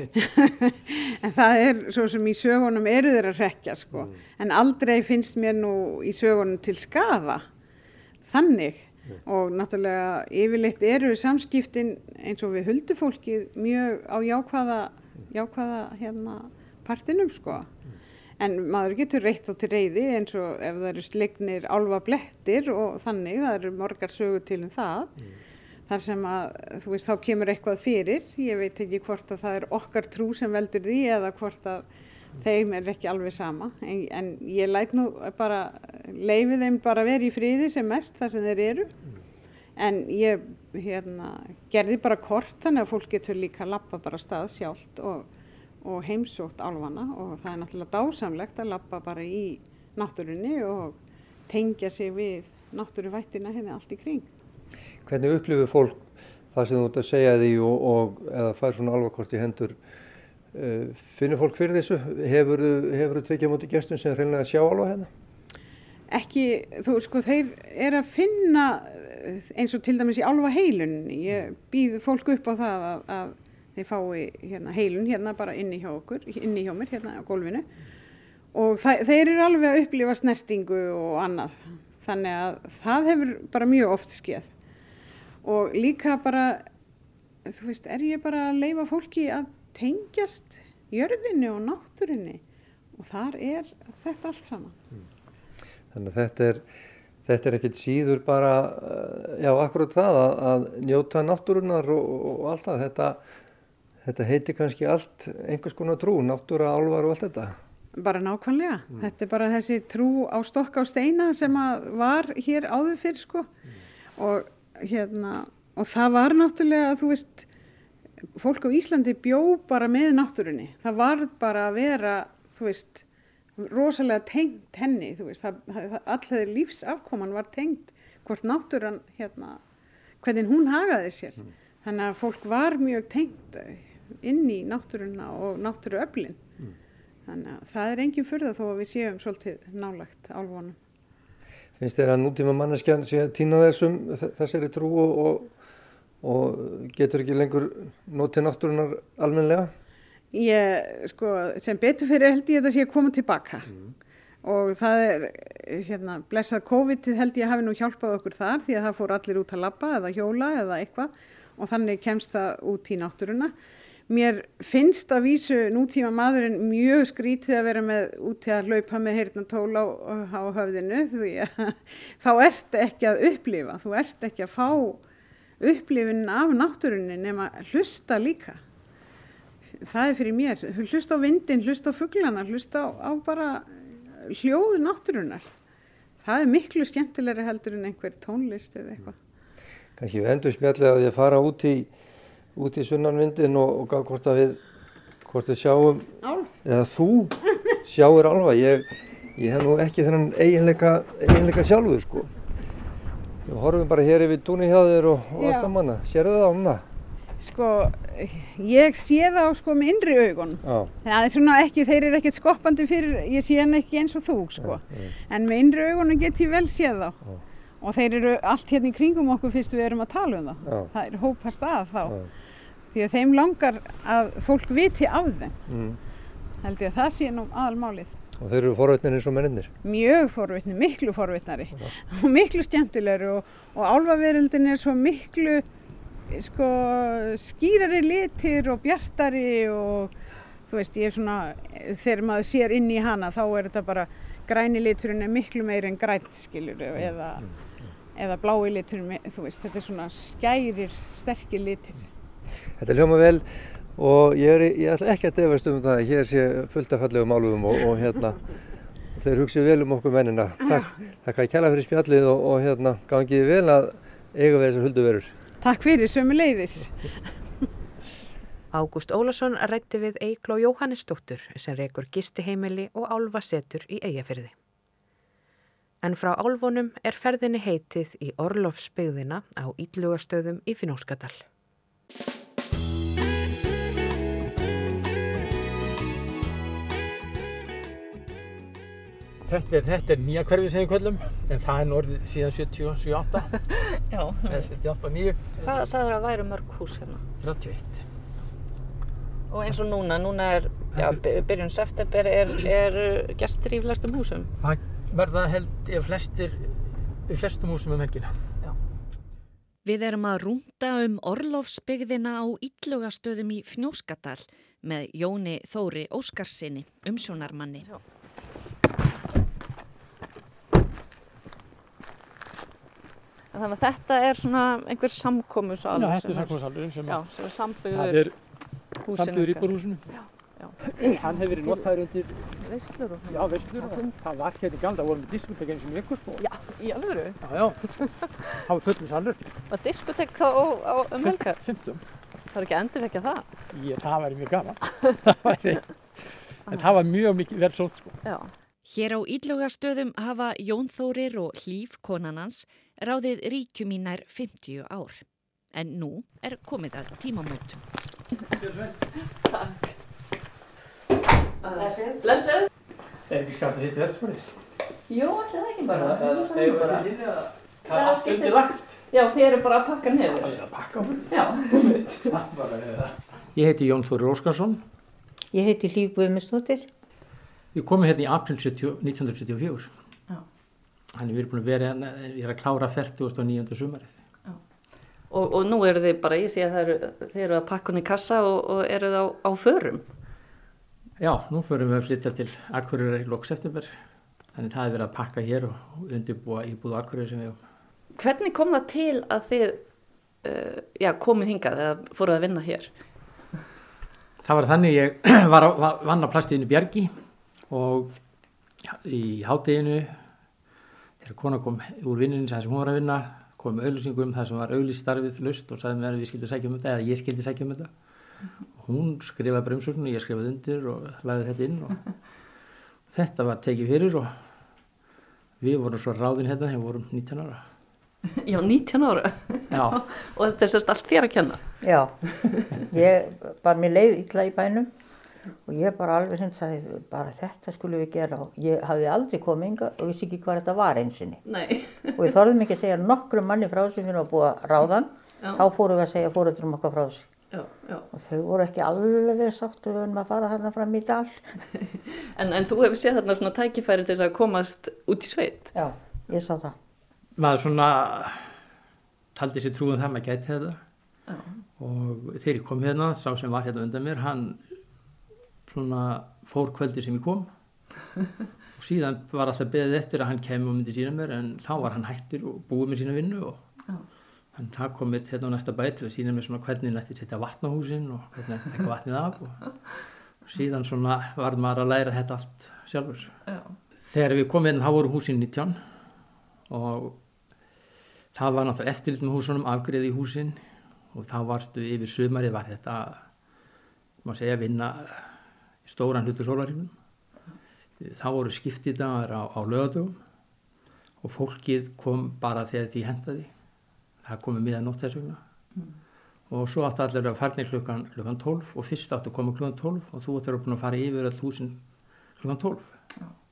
*laughs* en það er svo sem í sögunum eru þeir að rekja sko. En aldrei finnst mér nú í sögunum til skafa. Þannig. Og náttúrulega yfirleitt eru samskiptin eins og við huldufólkið mjög á jákvæða, jákvæða hérna, partinum sko. En maður getur reitt á til reyði eins og ef það eru slegnir álfa blettir og þannig, það eru morgar sögur til um það. Þar sem að, þú veist, þá kemur eitthvað fyrir. Ég veit ekki hvort að það er okkar trú sem veldur því eða hvort að þeim er ekki alveg sama. En, en ég læt nú bara, leifi þeim bara vera í friði sem mest þar sem þeir eru. En ég hérna, gerði bara kort þannig að fólk getur líka lappa bara stað sjálft og, og heimsótt álfana og það er náttúrulega dásamlegt að lappa bara í náttúrunni og tengja sig við náttúruvættina hérna allt í kring. Hvernig upplifir fólk það sem þú ert að segja því og, og eða fær svona alvarkort í hendur? Uh, finnur fólk fyrir þessu? Hefur þú tekið á móti gestum sem reynilega sjá alveg hérna? ekki, þú sko, þeir er að finna eh, eins og til dæmis í álfa heilun. Ég býð fólk upp á það að, að þeir fái hérna, heilun hérna bara inni hjá okkur, inni hjá mér hérna á gólfinu. Og þeir eru alveg að upplifa snertingu og annað. Þannig að það hefur bara mjög oft skeð og líka bara þú veist, er ég bara að leifa fólki að tengjast jörðinni og náttúrinni og þar er þetta allt saman Þannig að þetta er, þetta er ekkit síður bara, uh, já, akkurat það að, að njóta náttúrunar og, og, allt það. Þetta, þetta heiti kannski allt einhvers konar trú, náttúra, álvar og allt þetta. Bara nákvæmlega. Þetta er bara þessi trú á stokka og steina sem að var hér áður fyrir sko. Og, hérna, og það var náttúrulega, þú veist, fólk á Íslandi bjó bara með náttúrunni. Það var bara að vera, þú veist, rosalega tengt henni, þú veist, allir lífsafkoman var tengt hvort náttúran, hérna, hvernig hún hagaði sér. Þannig að fólk var mjög tengt inn í náttúruna og náttúruöflin. Þannig að það er engin furða þó að við séum svolítið nálagt álfunum. Finnst þér að nútíma manneskjan sé að týna þessum, þessari trú og, og, getur ekki lengur notið náttúrunar almennilega? Ég, sko, sem betur fyrir held ég að þetta sé að koma tilbaka og það er, hérna, blessað COVID held ég hafi nú hjálpað okkur þar því að það fór allir út að labba eða hjóla eða eitthvað og þannig kemst það út í náttúruna. Mér finnst að vísu nútíma maðurinn mjög skrítið að vera með út að hlaupa með heyrnatól á, á höfðinu því að *laughs* þá ert ekki að upplifa, þú ert ekki að fá upplifin af náttúrunni nema hlusta líka það er fyrir mér, hlusta á vindin, hlusta á fuglana, hlusta á, á bara hljóð náttúrunar. Það er miklu skemmtilegri heldur en einhver tónlist eða eitthvað. Kannski við endur spjallið að ég fara út í, út í sunnanvindin og, og gá hvort að við, hvort við sjáum, Álf? eða þú sjáur alva. Ég, ég hef nú ekki þennan eiginleika, eiginleika sjálfur sko. Við horfum bara hér yfir túnni hjá þér og, og Já. allt saman. Sérðu það núna? Sko, ég sé það á sko með innri augun. Já. Það er svona ekki, þeir eru ekkert skoppandi fyrir, ég sé hann ekki eins og þú sko. já. En með innri augunum get ég vel séð þá. Já. Og þeir eru allt hérna í kringum okkur fyrst við erum að tala um það. Já. Það er hópast að þá. Því að þeim langar að fólk viti af þeim. Mm. Held ég að það sé nú aðalmálið. Og þeir eru forvétnir eins og menninir. mjög forvitni, miklu forvitnari og miklu skemmtilegri og, og álfaveröldin er svo miklu sko skýrari litir og bjartari og þú veist ég er svona þegar maður sér inn í hana þá er þetta bara græni liturinn er miklu meiri en grænt skilur eða, eða blái liturinn þú veist þetta er svona skærir sterkir litir Þetta hljóma vel og ég, er, ég ætla ekki að defast um það að hér sé fullt af fallegum málugum og, og hérna þeir hugsið vel um okkur mennina. Takk, takk að kæla fyrir spjallið og, og hérna gangið vel að eiga við þessar hulduverur. Takk fyrir sömu leiðis Ágúst Ólason rætti við Eikló Jóhannesdóttur sem reykur gistiheimili og álfasetur í Eyjafyrði. En frá álfunum er ferðinni heitið í Orlofsbyggðina á Íllugastöðum í Finóskadal. Þetta er, þetta er nýja hverfið sem við kvöllum, en það er nú orðið síðan 77-8, *laughs* Já, eða 78-9, hvað sagður að væru mörg hús hérna? 31. Og eins og núna, núna er, já, by- byrjun september er, er uh, gestir í flestum húsum. Það verða held ég flestir, í flestum húsum um helgina. Við erum að rúnda um Orlofsbyggðina á Illugastöðum í Fnjóskadal með Jóni Þóri Óskarsinni, umsjónarmanni. Þannig að þetta er svona einhver samkomusalur. Já, þetta er sem samkvæmsalurinn sem Já, er, sem er sambyggður íbúrhúsinu. Já. Hann hefur verið notaður undir, Veislur og já, svona. veislur og það var hérna gamla, það voru með diskotek eins og mjög ykkur, sko. Já, í alvöru. Já, já, það var fullum salur, Var diskotek á, á, um helgar. 15. Það er ekki að endurvekja það. Ég, það væri mjög gaman. *laughs* En það var mjög mikið vel sótt, sko. Já. Hér á Illugastöðum hafa Jón Þórir og Hlíf konanans ráðið ríkjum í nær 50 ár. En nú er komið að tímamótum. Blessuð. Er ekki skalt að sitja sko? Jú, allir það ekki bara. Það það er bara. það er allt undir lagt. Já, þið eru bara að pakka Það niður. er að pakka fyrir. Já. Ég heiti Jón Þóri Óskarsson. Ég heiti Hlíf Guðmundsdóttir. Ég komi hérna í april 70, 1974. Já. Þannig við erum búin að vera, hérna, ég er að klára 49. sumarið. Og, og nú eru þið bara, ég sé að það eru, þið eru að pakka hún í kassa og, og eru það á, á förum. Já, nú förum við að flytja til Akureyri í lok september. Þannig það er verið að pakka hér og undirbúa íbúðu Akureyri sem við hefum. Hvernig kom það til að þið uh, já, komið hingað eða fóruð að vinna hér? Það var þannig ég *clears throat* var, á- var vann á plastiðinu Bjargi og í hádeginu þegar kona kom úr vinninu sem hún var að vinna kom auðlýsingum þar sem var auðlýstarfið lust og sagði mér að við skildum sækja um þetta eða ég skildi sækja um þetta. Hún skrifaði bara umsögnu, ég skrifaði undir og lagði þetta inn og *laughs* þetta var tekið fyrir og við vorum svo ráðin hérna þegar við vorum 19 *laughs* ára. Já, 19 ára. Já, Og þetta er sérst allt þér að kenna. Já, ég bara mér leið illa í bænum og ég bara alveg hins að bara þetta skulum við gera og ég hafði aldrei komið inga og vissi ekki hvað þetta var einsinni Nei. og við þorðum ekki að segja nokkrum manni frá þessu fyrir að búa ráðan Já. þá fórum við að segja fóruðrum okkar frá þessu Já, já. og þau voru ekki alveg sáttu við höfum að fara þarna fram í dal *laughs* En, en þú hefur séð þarna svona tækifæri til að komast út í sveit. Já, ég sá það maður svona taldi sér trúum það maður gæti þetta Já. og þegar ég kom hérna, sá sem var hérna undan mér, hann svona fór kvöldi sem ég kom *laughs* og síðan var alltaf beðið eftir að hann kemur og myndi sína mér en þá var hann hættur og búið með sína vinnu og Já. Hann það komið hérna á næsta bæ til að sína mér svona hvernig nætti setja vatn á húsin og hvernig nætti taka vatnið af og, og síðan svona var maður að læra þetta allt sjálfur. Já. Þegar við komum hérna þá voru húsin 19 og það var náttúrulega eftirlit með húsunum, afgriði í húsin og þá varstu yfir sumarið var þetta, má segja, vinna í stóran hlutur sólarífnum. Þá voru skiptidagar á, á lögadögum og fólkið kom bara þegar því hendaði. Það komið miðan nótt þess vegna. Og svo áttu allir að farnir klukkan, klukkan 12 og fyrst áttu að koma klukkan 12 og þú áttu að fara yfir all húsin klukkan 12.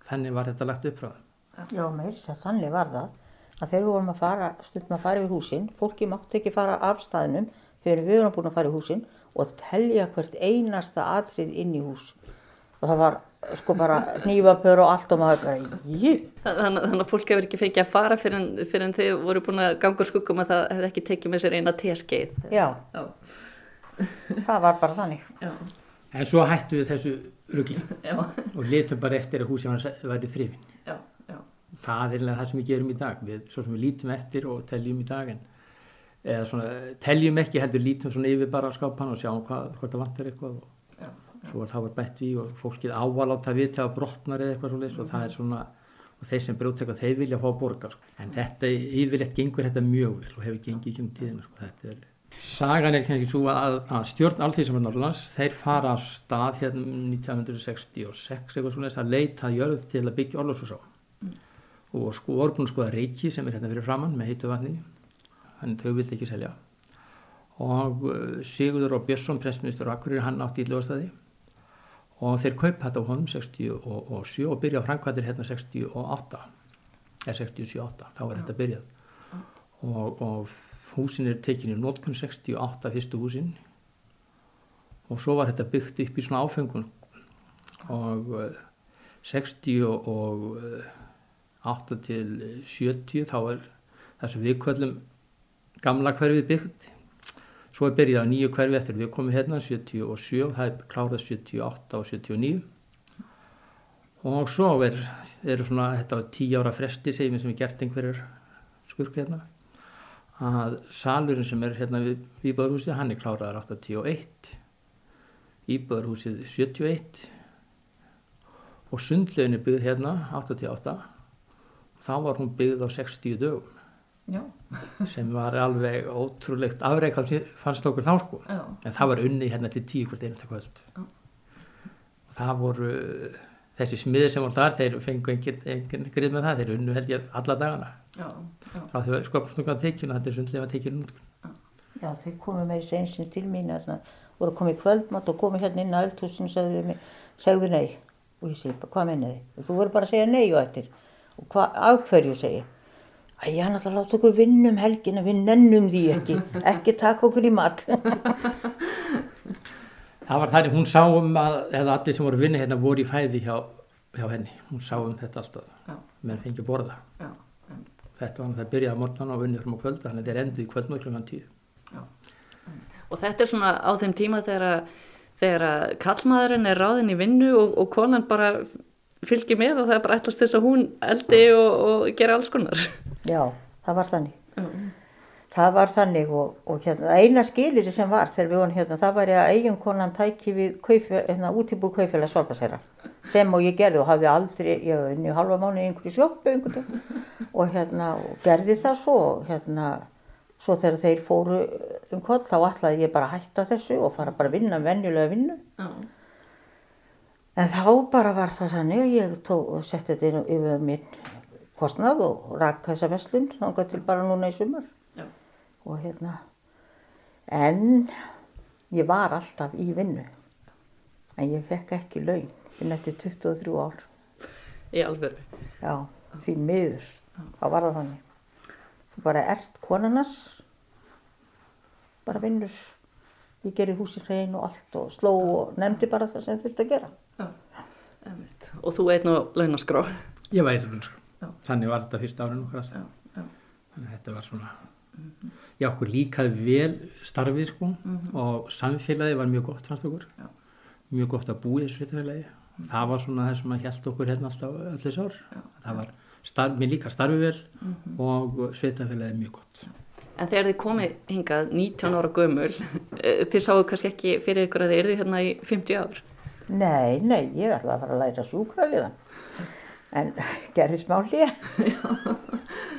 Þannig var þetta lagt upp frá það. Já, þess að þannig var það að þegar við vorum að fara, stundum að fara yfir húsin, fólki mátti ekki fara af staðnum fyrir við vorum búin að fara í húsin og telja hvert einasta atrið inn í hús. Og það var sko bara nývapör og allt og maður bara, jú, Þannig, þannig að fólk hefur ekki fengið að fara fyrir en, fyrir en þið voru búin að ganga skuggum að það hefði ekki tekið með sér eina teskeið. já, Já. það var bara þannig. Já. En svo hættu við þessu rugli Já. og litum bara eftir að húsið hans væri þrifin. Já. Já. Það er það sem við gerum í dag. Við, svo sem við lítum eftir og teljum í dag en eða svona, teljum ekki heldur lítum svona yfir bara skápan og sjáum hvað, hvort það vantar eitthvað og Svo er það var bætt við og fólkið ávaláta við til að brotnar eða eitthvað svo og það er svona og þeir sem brjóta eitthvað þeir vilja fá að borga sko. en þetta yfirleitt gengur þetta mjög vel og hefur gengið ekki um tíðina sko. Er Sagan er kannski svo að, að stjórn Alþýðsamar Norrlands, þeir fara af stað hérna um 1966 eitthvað svona að leita jörð til að byggja orlósúsá og sko voru búin að skoða reiki sem er hérna fyrir framann með heitu vatni þannig þau vildi ekki selja og uh, Sigurður og Björnsson pressministur Akkurir hann átti í lögastæði og þeir kaup þetta á honum 67 og byrja á framkvæmdir hérna 68 eða 67-8, þá er þetta byrjað. Og, og húsin er tekin í nótkunn 68 fyrstu húsin. Og svo var þetta byggt upp í svona áfengun og uh, 60 og uh, 8 til 70 þá er það sem við kvöllum gamla hverfið byggt svo er byrjað á nýju hverfi eftir við komum hérna 77 og það er klárað 78 og 79 og svo er, eru svona þetta 10 ára fresti segjum við sem við gert einhverjur skurk hérna. Að salurinn sem er hérna við Íbúðarhúsið hann er kláraðar 81 Íbúðarhúsið 71 og sundlegin er byggð hérna 88 þá var hún byggð á 60 dögum. Já. Sem var alveg ótrúlegt afreik fannst okkur þá sko Já. en það var unni hérna til tíu hvort einasta kvöld Já. og það voru þessi smiðir sem voru þar þeir fengu engin, engin grið með það þeir unnu held ég alla dagana Já. Já. frá því að skopastungan tekjun og þetta er sundlega tekjun út Já, þau komu með þessi einsinn til mín að voru komið í kvöldmatt og komið hérna inn á eldhúsin og segðu, nei og ég segi, hvað menna þið? Þú verður bara að segja nei og eftir og hvað, af hverju Æ, ég hann alltaf láta okkur vinna um helgina, við nennum því ekki, ekki taka okkur í mat. *laughs* það var þannig, hún sá um að eða allir sem voru að vinna hérna voru í fæði hjá, hjá henni, hún sá um þetta alltaf Já. menn fengi að borða Já. þetta var það byrjaði að morgnan og unnið fram á kvölda þannig að þetta er endur í kvöldnum klukkan tíu Og þetta er svona á þeim tíma þegar, að- þegar að kallmaðurinn er ráðinn í vinnu og, og konan bara fylgir með og það er bara ætlast þess að hún eldi og, og gera alls konar. Já, það var þannig. Það var þannig og, og hérna, eina skilir sem var þegar við vorum hérna, það var að eiginkonan tæki við kaupfél, hérna, útibú kaupfélag Svalbasera sem og ég gerði og hafði aldrei, ég var inn í halva mánu í einhverju veginn og hérna, og gerði það svo og hérna, svo þegar þeir fóru um koll þá ætlaði ég bara að hætta þessu og fara bara að vinna, venjulega vinnu. Já. En þá bara var það þannig að ég og setti þetta yfir minn kostnað og rak þessa verslun þangað til bara núna í sumar. Já. Og hérna, en ég var alltaf í vinnu, en ég fekk ekki laun finn eftir 23 ár. Í alvöru. Já, því miður, þá var það þannig. Þú bara ert konarnas, bara vinnur. Ég gerði húsin hrein og allt og sló og nefndi bara það sem þurfti að gera. Einmitt. Og þú einn og launaskrá. Ég sko. Já. Þannig var þetta fyrsta árin okkar alltaf. Já, já. Þannig að þetta var svona, já okkur líkaði vel starfið sko og samfélagið var mjög gott fannst okkur. Já. Mjög gott að búa í þessu sveitafélagi. Það var svona það sem að held okkur hérna alltaf öll þessu ár. Það var, starf, mér líka starfið vel og sveitafélagið mjög gott. En þegar þið komið hingað 19 ára gömul, *laughs* eh, þið sáu kannski ekki fyrir ykkur að þið eruðu hérna í 50 ár. Nei, nei, ég ætlaði að fara að læra sjúkra við hann. En gerði smá hlýja.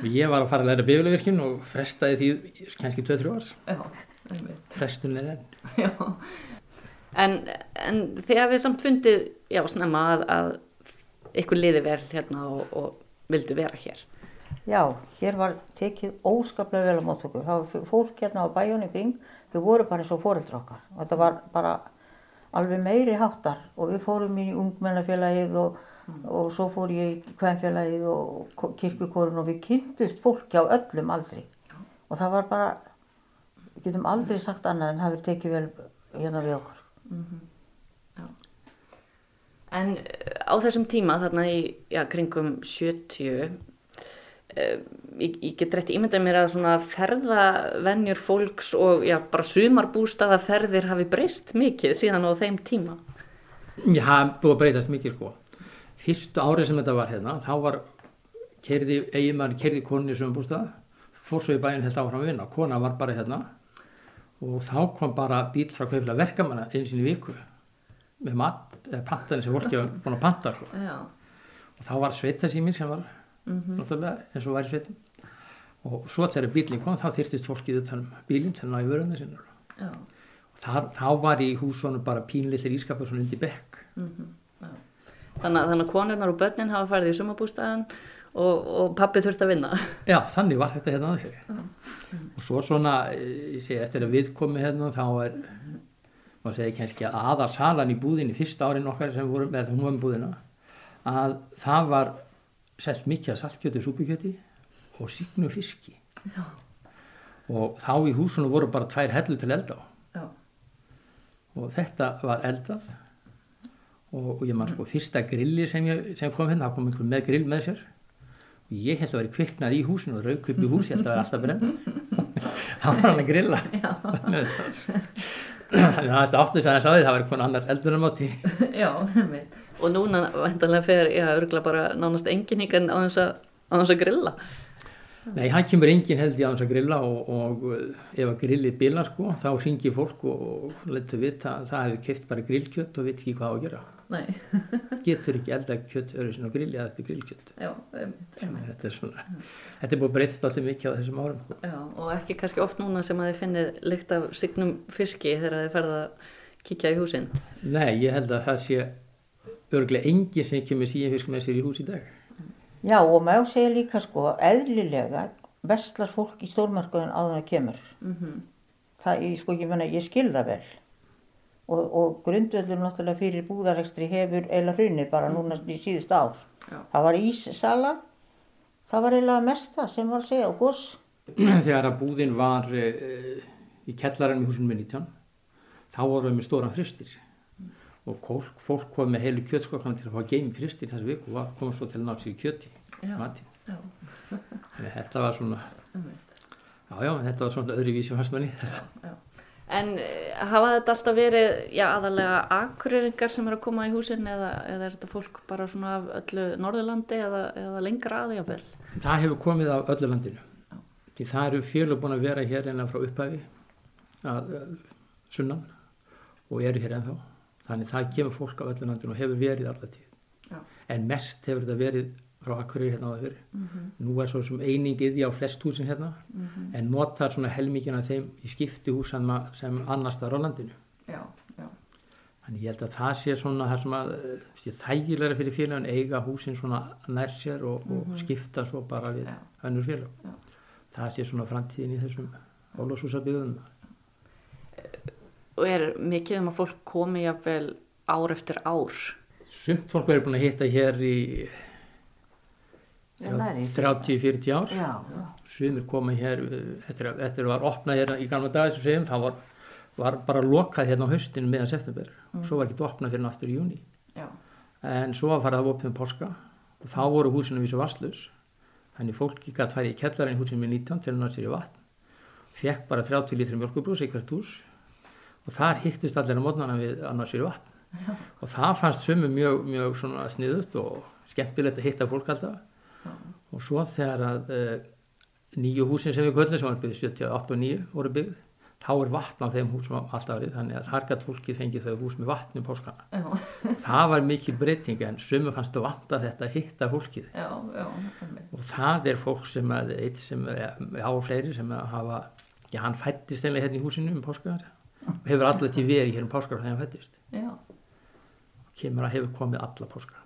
Ég var að fara að læra bifurlevirkjum og frestaði því kannski 2-3 ár. Já, einmitt. Frestun er enn. Já. En, en þið hafið samt fundið, já, snemma að, að ykkur liði vel hérna og, og vildu vera hér. Já, hér var tekið óskaplega vel á móttökur. Það var fólk hérna á bæjunni kring, þau voru bara eins og fóreldra okkar. Og Þetta var bara alveg meiri háttar og við fórum í ungmennafélagið og, og svo fór ég í kvennfélagið og kirkukorun og við kynntust fólki á öllum aldri. Og það var bara, við getum aldrei sagt annað en hafið tekið vel hérna við okkur. En eh, á þessum tíma, þarna í já, kringum 70, eh, ég, ég get rétt ímyndað mér að svona ferðavenjur fólks og já, bara sumarbústaðaferðir hafi breyst mikið síðan á þeim tíma. Já, það búið að breytast mikið sko. Fyrstu árið sem þetta var hérna, þá var kerði, eiginmann kerði konu í sögumbústað, fór svo í bæinn held áfram að vinna. Kona var bara hérna og þá kom bara bíl frá kauplega verkamanna einu sinni í viku með mat, eða pantanir sem fólki var búin að panta sko. Og þá var sveitasíminn sem var náttúrulega eins og var í sveitum. Og svo þegar bílinn kom, þá þyrtist fólkið utan um bílinn til að ná í vörðuna sinna. Og þar, þá var í húsvonum bara pínlillir ískapur svona undir bekk. Þannig, að- þannig að konurnar og börnin hafa farið í sumarbústaðan og, og pappi þurfti að vinna. Já, þannig var þetta hérna aðeins fyrir. Og svo svona, eh, ég segi, eftir að við komum hérna, þá er, maður segi kannski að aðal salan í búðinni, fyrsta árin okkar sem vorum, eða hún var með búðina, að það var selt mikið af saltkjöti og súpukjöti og síknu fiski. Já. Og þá í húsunum voru bara tvær hellu til elda á. Og þetta var eldað og, og ég man sko fyrsta grilli sem, ég, sem kom hérna, það kom einhver með grill með sér og ég held að vera kviknað í húsinu og rauk upp í húsi, ég held að vera alltaf brenna *laughs* það var hann að grilla þannig að þetta átti þess að það sáði það var einhvern annar eldunamáti Já, einmitt. Og núna vendanlega fer, já, örgulega bara nánast engin hingað á þess að, á þess að grilla. Nei, hann kemur enginn held ég á þess að grilla og, og uh, ef að grillið bilar sko, þá ringir fólk og, og letur vita að það hefur keift bara grillkjött og veit ekki hvað á að gera. Nei, *laughs* Getur ekki elda kjött öðru sinna á grilli að þetta er grillkjött. já, einmitt. einmitt. Þetta er svona, þetta er búið að breytast alltaf mikið á þessum árum. Sko. Já, og ekki kannski oft núna sem að þið finnið lykt af signum fiski þegar þið ferða að kíkja í húsin. Nei, ég held að það sé örglega engi sem kemur síðan fisk með sér í hús í dag. Já, og maður segja líka sko, eðlilega vestlar fólk í stórmarkaðun áður en það kemur. Það, ég, sko, ég, mena, ég skil það vel. Og, og grundvöldur náttúrulega fyrir búðarekstri hefur eiginlega hrunið bara núna í síðust ár. Já. Það var íssala, það var eiginlega mesta sem var að segja og gos. *clears throat* Þegar að búðin var uh, í kellarann í húsinu með 19, þá vorum við með stóran fristir. Og fólk, fólk kom með heilu kjötskokkan til að fá geimi fristir þessu viku og var- kom svo til að ná sér í kjöti, Já. Já. Að þetta var svona, já, já, þetta var svona öðruvísi fannst manni. En eh, hafa þetta alltaf verið, já, aðalega akureyringar sem eru að koma í húsin eða, eða er þetta fólk bara svona af öllu Norðurlandi eða, eða lengra aði jafnvel? Það hefur komið af öllu landinu. Því það eru fjölu búin að vera hér enna frá upphafi að uh, sunnan og eru hér ennþá. Þannig það kemur fólk af öllu landinu og hefur verið alltaf tíð. Já. En mest hefur þetta verið frá Akureyri hérna áður fyrir. Nú er svo sem einingið á flest húsin hérna en notar svona helmingina þeim í skipti húsan sem annars þar á landinu. Já, já. Þannig ég held að það sé svona það sem að eh, þægilega fyrir félagin eiga húsin svona nær sér og, og skipta svo bara við Já. önnur félag. Það sé svona framtíðin í þessum ólásúsabíðum. Og er mikið um að fólk komi jafnvel ár eftir ár? Sumt fólk verður búin að hitta hér í Já. 30-40 ár. Já, já. Sumir koma hér, eftir að, eftir að var opnað hérna í gamla dagi sem það var, var bara lokað hérna á haustinu meðan september. Svo var ekki opnað fyrir aftur í júni. Já. En svo var farið að opnum páska og þá voru húsinu vísu vasslus. Þannig fólki gæti farið í kellarinn húsinu með 19 til að ná sér í vatn. Fekk bara 30 lítri mjölkubrús í hvert hús og þar hittust allir á mótnana við að ná sér í vatn. Og það fannst sumu mjög, mjög sniðut og skemmtilegt að hitta fólk alltaf. Og svo þegar að uh, nýju húsin sem við köllum sem var byggð 78 og 9 voru byggð, þá er vatn á þeim húsum alltaf verið, þannig að þar gætt fólki fengið þau hús með vatn um páskana. Já, *laughs* Það var mikil breyting en sumu fannst að vanta þetta að hitta fólkið já, já. og það er fólk sem að eitt sem á fleiri sem að hafa já hann fættist einlega hérna í húsinu um páskar og hefur allir til verið hér um páskar þegar hann fættist Já. kemur að hefur komið alla páskar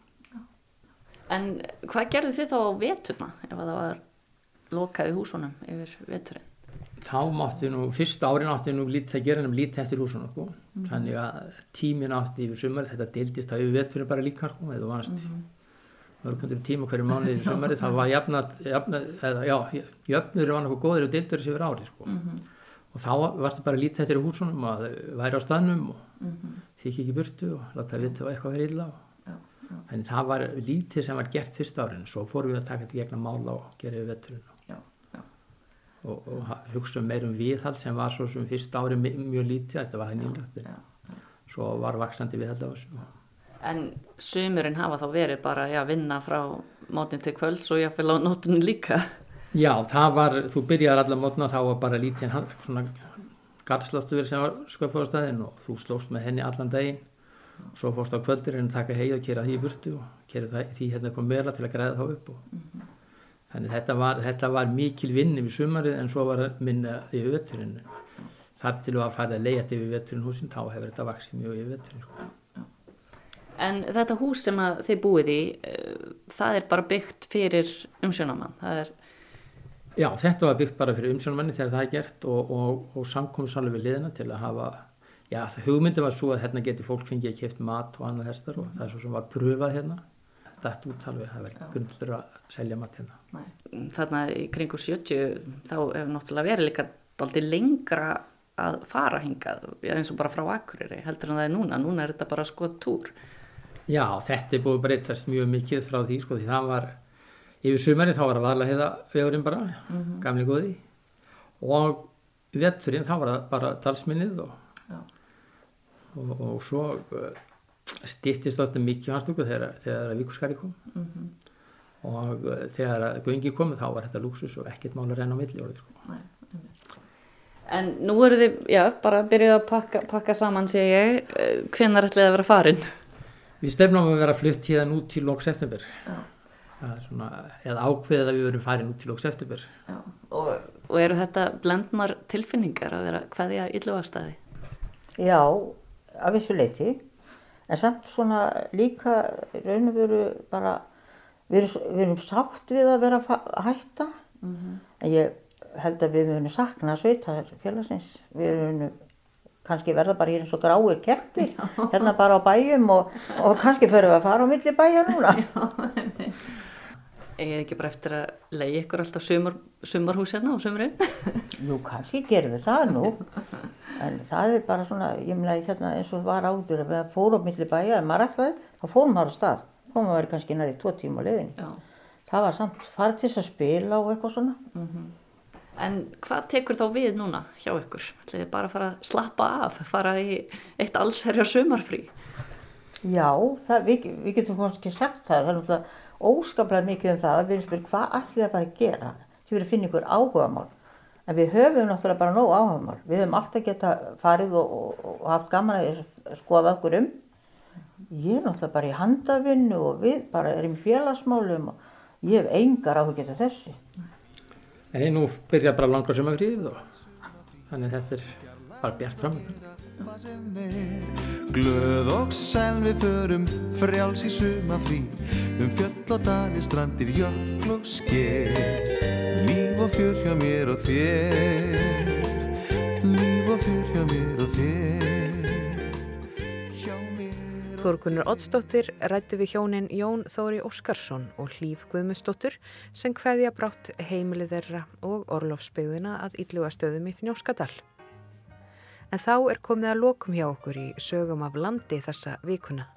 En hvað gerðu þið þá á veturna ef að það var lokað í húsunum yfir veturinn? þá mátti nú, fyrsta árin átti nú lít, það gera nefnum lítið eftir húsunum sko. þannig að tímin átti yfir sumari þetta deildist að yfir veturinn bara líka sko, eða vannst mm -hmm. mörgundur tíma hverju mánuði yfir sumari það var jafnat, jafnat eða, já, jöfnur var náttúrulega góðir og deildur þessi yfir ári sko. og þá varstu bara lítið eftir húsunum að væri á staðnum og fikk ekki burtu og láta vita að eitthvað verið illa og en það var lítið sem var gert fyrsta árin. Svo fórum við að taka þetta gegna mála og gera Já, já. og, og hugsa meir um viðhald sem var svo sem fyrsta ári mi- mjög lítið. Þetta var það nýlega já, svo var vaksandi viðhald á þessu. En sumurinn hafa þá verið bara já, vinna frá mótin til kvölds og jáfnvel á nótunni líka. já það var, þú byrjaðar allar mótna þá var bara lítið hand- svona garðsláttu sem var staðinn og þú slóst með henni allan daginn svo fórst á kvöldirinn að taka heið og kera því í burtu og kera það, því hérna kom meðla til að græða þá upp og þannig þetta var, þetta var mikil vinni við sumarið en svo var minna yfir vetturinn þar til að fara að leiða þetta yfir vetturinn húsin þá hefur þetta vaksið mjög yfir vetturinn sko. En þetta hús sem þið búið í, uh, það er bara byggt fyrir umsjónamann. Er, Já, þetta var byggt bara fyrir umsjónumenni þegar það er gert og, og, og samkomsalvi við liðina til að hafa, já, það hugmyndi var svo að hérna geti fólk fengið að kæft mat og annað þessar og það er svo sem var pröfað hérna. Þetta út alveg, það verið grundstur að selja mat hérna. nei, þarna í kringu 70, þá hefur náttúrulega verið líka daldið lengra að fara hingað, eins og bara frá Akureyri, heldur en það er núna. Núna er þetta bara sko túr. Já, þetta er búið breytast mjög mikið frá því, sko, því það var, yfir sumari þá var að varla heiða vegurinn bara, gamli góði og vetturinn þá var það bara dalsminnið og. Og, og svo uh, stýttist þetta mikið hans núku þegar, þegar vikurskari kom og uh, þegar að göngi komið þá var þetta lúksus og ekkert mál að renna á milli orðið, sko. En nú eru þið, já, bara byrjuð að pakka, pakka saman, sé ég, hvenar ætlið að vera farin? Við stefnum að vera flutt hérna út til lóks eftirbyr. Já. Það er svona, eða ákveðið að við verum farin út til lóks eftirbyr. Já. Og, og eru þetta blendnar tilfinningar að vera hvaðja illuvastæði? Já, að vissu leiti. En samt svona líka raun og veru bara, við við erum sátt við að vera að fa- að hætta. En ég held að við munum sakna sveitar félagsins. Við munum kannski verða bara hér eins og gráir kettir, hérna bara á bæjum og, og kannski förum við að fara á milli bæja núna. Egið ekki bara eftir að leiði ykkur alltaf sumar, sumarhús hérna á sumrin? *laughs* Jú, kannski gerum við það nú. En það er bara svona, ég meina hérna eins og var áður að við fórum á milli bæja, ef maður ætlaði, þá fórum maður á stað. Fórum að vera kannski nær í tvo tíma á leiðinni. Það var samt þess að spila og eitthvað svona. En hvað tekur þá við núna hjá ykkur? Ætlið þið bara að fara að slappa af, fara í eitt allsherjar sumarfrí? Já, það, við, við getum kannski sagt það, það er óskaplega mikið um það að við erum spyrir hvað ætlið að fara að gera til við að finna ykkur áhugamál. En við höfum náttúrulega bara nóg áhugamál. Við höfum alltaf geta farið og, og, og haft gaman að að skoða okkur um. Ég er náttúrulega bara í handavinnu og við bara erum í félagsmálum og ég hef engar áhugjert af þessu. En nú byrja bara langa sumafríð og þannig að þetta er bara bjart framöndan. Hvað sem er Glöð og sæl við förum frjáls í sumafrí Um fjöll og dali, strandir, jökl og sker Líf og fjör hjá mér og þér Líf og fjör hjá mér og þér Hjá mér Þórgunur Oddsdóttir rættu við hjónin Jón Þóri Óskarsson og Hlíf Guðmusdóttur sem hveðja brátt heimilið þeirra og orlofsbyggðina að ylluga stöðum í Fnjóskadal. En þá er komið að lokum hjá okkur í sögum af landi þessa vikuna.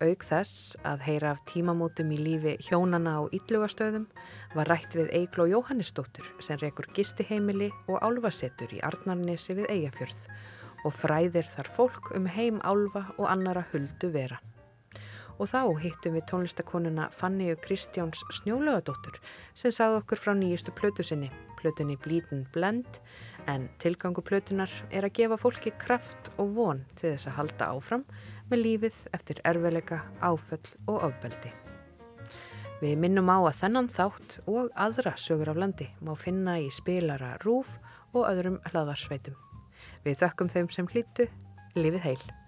Auk þess að heyra af tímamótum í lífi hjónana á yllugastöðum var rætt við Eigló Jóhannesdóttur sem rekur gistiheimili og álfasetur í Arnarnesi við Eyjafjörð og fræðir þar fólk um heim álfa og annara huldu vera. Og þá hittum við tónlistakonuna Fanniu Kristjáns Snjólögadóttur sem sagði okkur frá nýjustu plötu sinni, plötunni Bleedin' Blend, en tilgangu plötunar er að gefa fólki kraft og von til þess að halda áfram með lífið eftir erfileika, áföll og ofbeldi. Við minnum á að þennan þátt og aðra sögur af landi má finna í spilara Rúf og öðrum hlaðarsveitum. Við þökkum þeim sem hlýttu, lífið heil.